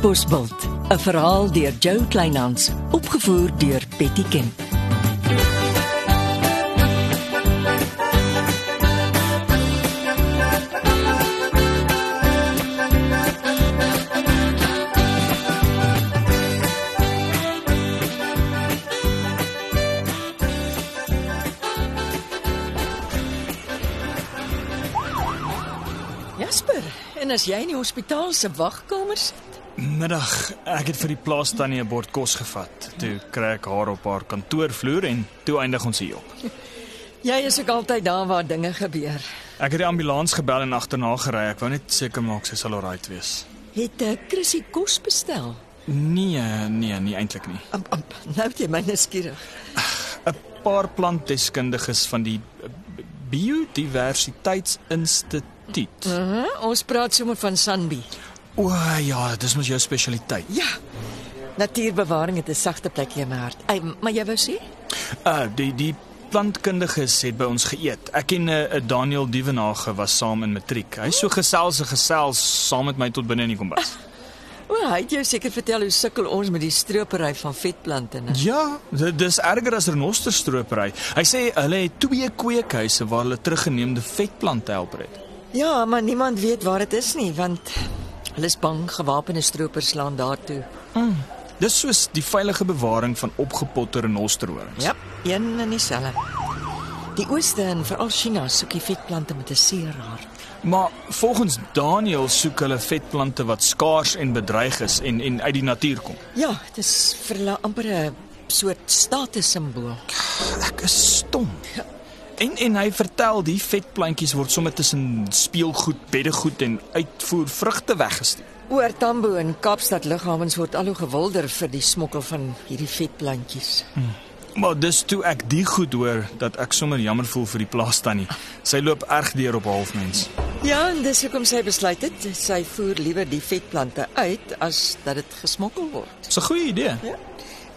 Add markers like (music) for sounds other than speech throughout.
Katbosveld, 'n verhaal deur Jo Kleinhans, opgevoer deur Betty Kemp. Jasper, en as jy in die hospitaal se wagkamer sit? Middag, ek het vir die plaas tannie 'n bord kos gevat. Toe kry ek haar op haar kantoorvloer en toe eindig ons hier op. Jy is ook altyd daar waar dinge gebeur. Ek het die ambulans gebel en agterna gery. Ek wou net seker maak sy sal alright wees. Het 'n uh, Chrissy kos bestel? Nee, nee, nie eintlik nie. Am, am, nou het jy my nuuskierig. 'n Paar plantdeskundiges van die Biodiversiteitsinstituut. Uh -huh, ons praat sommer van Sanbi. O ja, dis mos jou spesialiteit. Ja. Natuurbewaring het 'n sagte plekjie in my hart. Ey, maar jy wou sê? Uh die die plantkundiges het by ons geëet. Ek en 'n uh, Daniel Dievenage was saam in matriek. Hy so gesels en gesels saam met my tot binne in die kombuis. O, hy het jou seker vertel hoe sukkel ons met die stropery van vetplante, né? Ja, dit dis erger as renosterstropery. Hy sê hulle het twee kweekhuise waar hulle teruggeneemde vetplante help red. Ja, maar niemand weet waar dit is nie, want hulle is bang gewapende stroopers slaan daartoe. Dis soos die veilige bewaring van opgepotte renosterhorings. Ja, een en dieselfde. Die ooste en veral China soek die vetplante met 'n seer hart. Maar volgens Daniel soek hulle vetplante wat skaars en bedreig is en en uit die natuur kom. Ja, dit is vir hulle amper 'n soort statussimbool. Ek is stom. En en hy vertel die vetplantjies word sommer tussen speelgoed, beddegoed en uitvoer vrugte weggestuur. Oor Tambo en Kaapstad lughawens word al hoe gewilder vir die smokkel van hierdie vetplantjies. Maar dis toe ek die goed hoor dat ek sommer jammer voel vir die plaas tannie. Sy loop erg deur op halfmens. Ja, en dis hoekom sy besluit het sy voer liewer die vetplante uit as dat dit gesmokkel word. Dis 'n goeie idee. Ja.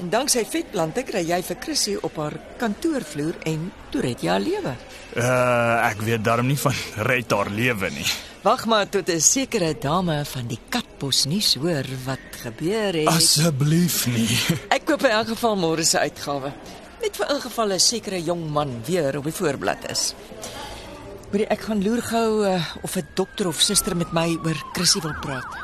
En danksy vetplante kry jy vir Chrissy op haar kantoorvloer en toe red jy haar lewe. Uh ek weet darm nie van (laughs) red haar lewe nie. Wag maar tot 'n sekere dame van die Katbos nuus hoor wat gebeur het. Asseblief nie. (laughs) Ek koop in elk geval môre se uitgawe. Net vir ingeval 'n sekere jong man weer op die voorblad is. Hoorie, ek gaan loer gou uh, of 'n dokter of suster met my oor Chrissy wil praat.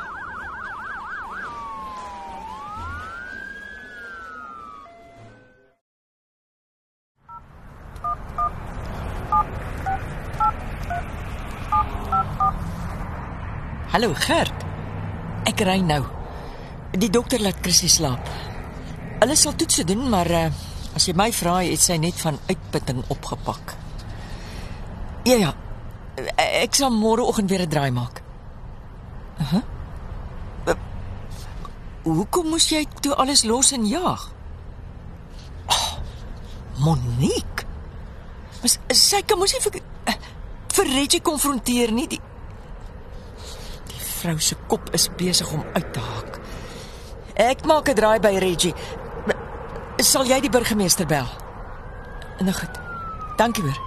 Hallo Gert. Ek ry nou. Die dokter laat Chrissy slaap. Hulle sal toetse doen, maar uh, as jy my vra, het sy net van uitputting opgepak. Ja ja. Ek sal môreoggend weer 'n draai maak. Uh -huh. Hoekom moes jy toe alles los en jaag? Oh, Monique. Mas sy kan mos nie vir uh, vir Reggie konfronteer nie. Die vrou se kop is besig om uit te haak. Ek maak 'n draai by Reggie. Sal jy die burgemeester bel? Nou goed. Dankie hoor.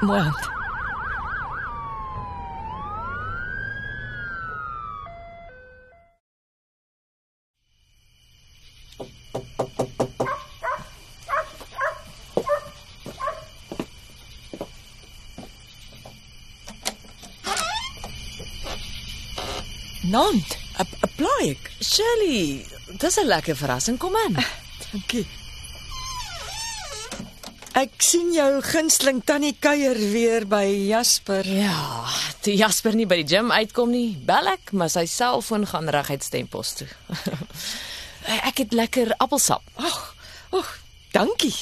Mooi hand. Nant, 'n plaik. Shirley, dis 'n lekker verrassing. Kom aan. Dankie. Ek sien jou gunsteling tannie kuier weer by Jasper. Ja, toe Jasper nie by die gim uitkom nie, bel ek, maar sy selfoon gaan reguit stempos toe. (laughs) ek het lekker appelsap. Ag, ag, dankie.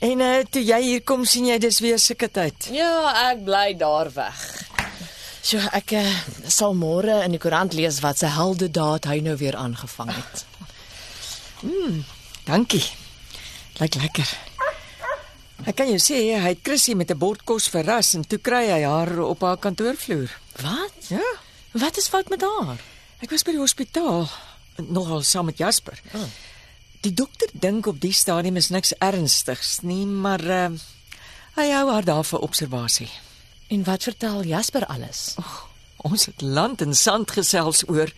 En uh, toe jy hier kom sien jy dis weer sulke tyd. Ja, ek bly daar weg. So ek uh, sal môre in die koerant lees wat sy heldedaad hy nou weer aangevang het. Dankie. Lyk lekker. Ek kan jou sê hy het Chrissy met 'n bord kos verras en toe kry hy haar op haar kantoorvloer. Wat? Ja, Wat is fout met haar? ek was by die hospitaal nogal saam met Jasper. Oh. Die dokter dink op die stadium is niks ernstigs nie, maar uh, hy hou haar daar vir observasie. En wat vertel Jasper alles? Ons het land en sand gesels oor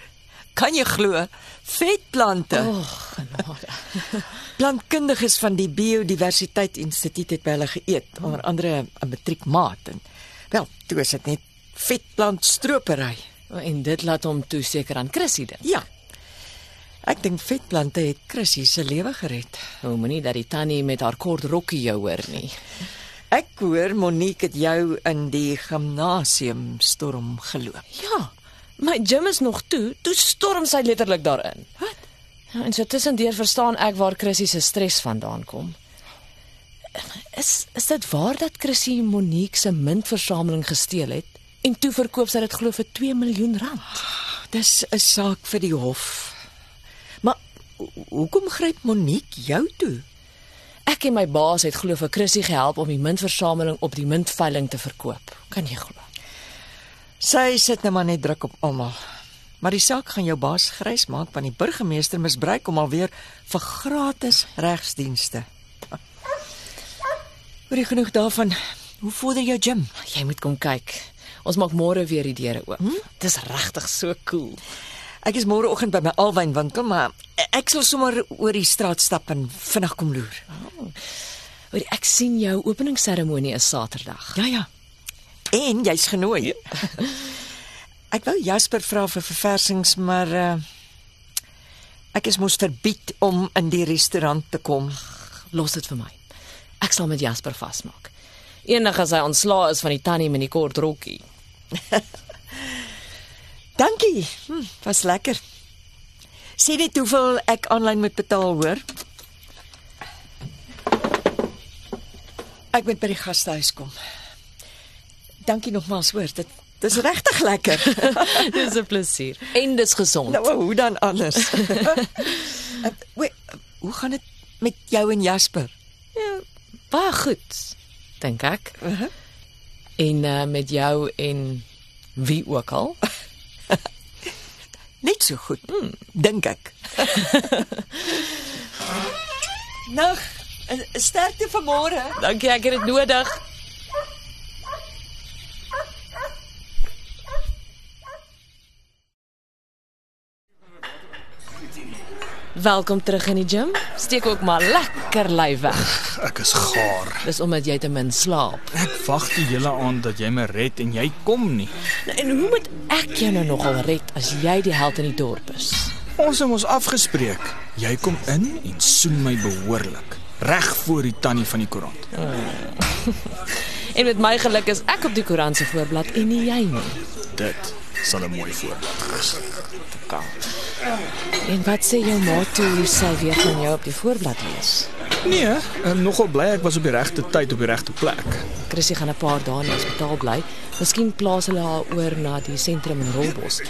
Kan jy glo? Vetplante. O, oh, genade. (laughs) Plantkundiges van die Biodiversiteit Instituut het by hulle geëet, onder andere 'n matriekmaat en wel, toe is dit net vetplantstropery. En dit laat hom toe seker aan Chrissy dink. Ja. Ek dink vetplante het Chrissy se lewe gered. Nou moenie dat die tannie met haar kort rokkie jou hoor nie. Ek hoor Monique het jou in die gimnasium storm geloop. Ja, my gym is nog toe. Toe storm sy letterlik daarin. Wat? Ja, en so tussendeur verstaan ek waar Chrissy se stres vandaan kom. Is is dit waar dat Chrissy Monique se muntversameling gesteel het en toe verkoop sy dit glo vir 2 miljoen rand? Dis 'n saak vir die hof. Maar ho- hoekom gryp Monique jou toe? Ek en my baas het glo vir Chrissy gehelp om die muntversameling op die muntveiling te verkoop. Kan jy glo? Sy sit nou maar net druk op almal. Maar die saak gaan jou baas grys maak want die burgemeester misbruik hom alweer vir gratis regsdienste. Hoor jy genoeg daarvan? Hoe vorder jou gym? Jy moet kom kyk. Ons maak môre weer die deure oop. Hm? Dis regtig so cool. Ek is môreoggend by my alwynwinkel, maar ek sal sommer oor die straat stap en vinnig kom loer. Hoor, ek sien jou openingsseremonie is Saterdag. Ja ja. En jy's genooi. (laughs) ek wou Jasper vra vir verversings, maar uh, ek is mos verbied om in die restaurant te kom. Los dit vir my. Ek sal met Jasper vasmaak. Eendag as hy ontslae is van die tannie met die kort rokkie. (laughs) Dankie. Hm, was lekker. Sien net hoeveel ek aanlyn moet betaal, hoor. Ek moet by die gastehuis kom. Dankie nogmaals, hoor. Dit dis regtig lekker. (laughs) dis 'n plesier en dis gesond. nou, hoe dan anders? (laughs) Wait, hoe gaan dit met jou en Jasper? Baie goed, dink ek. Uh -huh. En uh, met jou en wie ook al. (laughs) Net so goed, hmm, dink ek. (laughs) Nag, eh, sterkte vir môre. Dankie, ek het dit nodig. Welkom terug in die gym. Steek ook maar lekker lyf weg. Ek is gaar. Dis omdat jy te min slaap. Ek wag die hele aand dat jy my red en jy kom nie. Nou, En hoe moet ek jou nou nogal red as jy die held in die dorp is? Ons het ons afgespreek. Jy kom in en soen my behoorlik. Reg voor die tannie van die koerant. (laughs) En met my geluk is ek op die koerant se voorblad en nie jy nie. Dit sal 'n mooi voorbeeld wees. En wat sê jou ma toe sy weer van jou op die voorblad lees? Nee, um, nogal bly ek was op die regte tyd op die regte plek. Chrissy gaan 'n paar dae in die hospitaal bly. Miskien plaas hulle haar oor na die sentrum in Rolbos.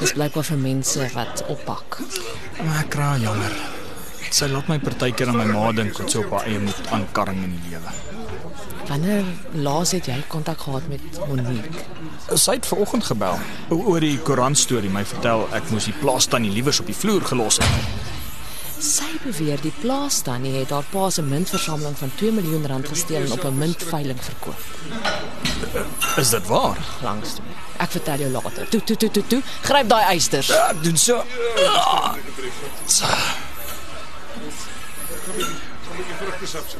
Dis blykbaar vir mense wat oppak. Maar ek kry jammer. Sy laat my partykeer aan my ma dink wat sy op haar eie moet aankarring in die lewe. Wanneer laas het jy kontak gehad met Monique? Sy het vanoggend gebel oor die koerant storie, my vertel ek moes die plaas tannie liewers op die vloer gelos het. Sy beweer die plaas tannie het haar pa se muntversameling van 2 miljoen rand gesteel en op 'n muntveiling verkoop. Is dit waar? Langs toe. Ek vertel jou later. Toe toe toe toe toe. Gryp daai eisters. Ja, doen so. Ah. So.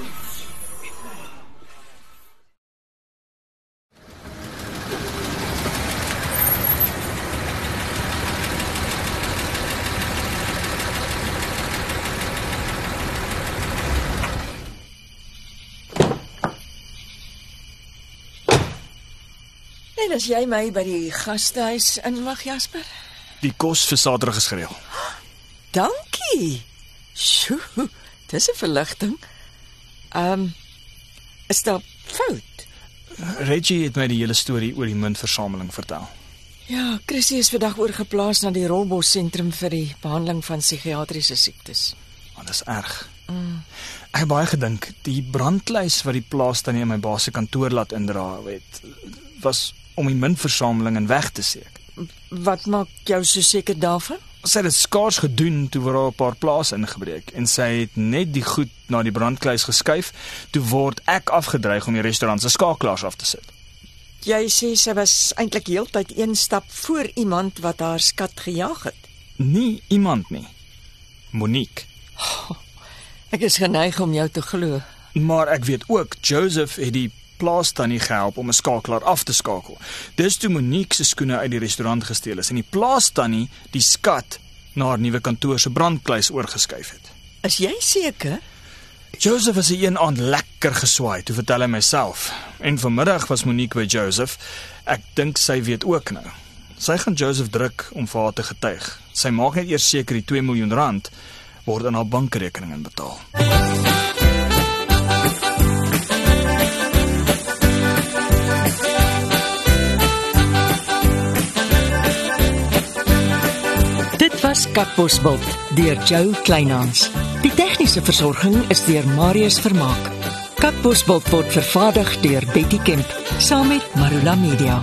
En as jy my by die gastehuis inwag, Jasper? Die kos vir Saterdag is gereël. Dankie. Sjoe, dis 'n verligting. Ehm um, is daar fout? Reggie het my die hele storie oor die muntversameling vertel. Ja, Chrissy is vandag oorgeplaas na die Rolbos sentrum vir die behandeling van psigiatriese siektes. Want dit is erg. Mm. Ek het baie gedink die brandlys wat die plaas tannie in my baas se kantoor laat indra het was om die muntversameling in weg te steek. Wat maak jou so seker daarvan? Sy het dit skaars gedoen toe word daar 'n paar plase ingebreek en sy het net die goed na die brandkluis geskuif toe word ek afgedreig om die restaurant se skakelaars af te sit. Jy sê sy was eintlik heeltyd een stap voor iemand wat haar skat gejaag het. Nie iemand nie. Monique. Ek is geneig om jou te glo. Maar ek weet ook Joseph het die plaas tannie gehelp om 'n skakelaar af te skakel. Dis toe Monique se skoene uit die restaurant gesteel is en die plaas tannie die skat na haar nuwe kantoor se brandkluis oorgeskuif het. Is jy seker? Joseph was een aand lekker geswaai, toe vertel hy myself. En vanmiddag was Monique by Joseph. Ek dink sy weet ook nou. Sy gaan Joseph druk om vir haar te getuig. Sy maak net eers seker die 2 miljoen rand word aan haar bankrekening inbetaal. Dit was Katbosveld deur Joe Kleinhans. Die tegniese versorging is deur Marius Vermaak. Katbosveld word vervaardig deur Betty Kemp saam met Marula Media.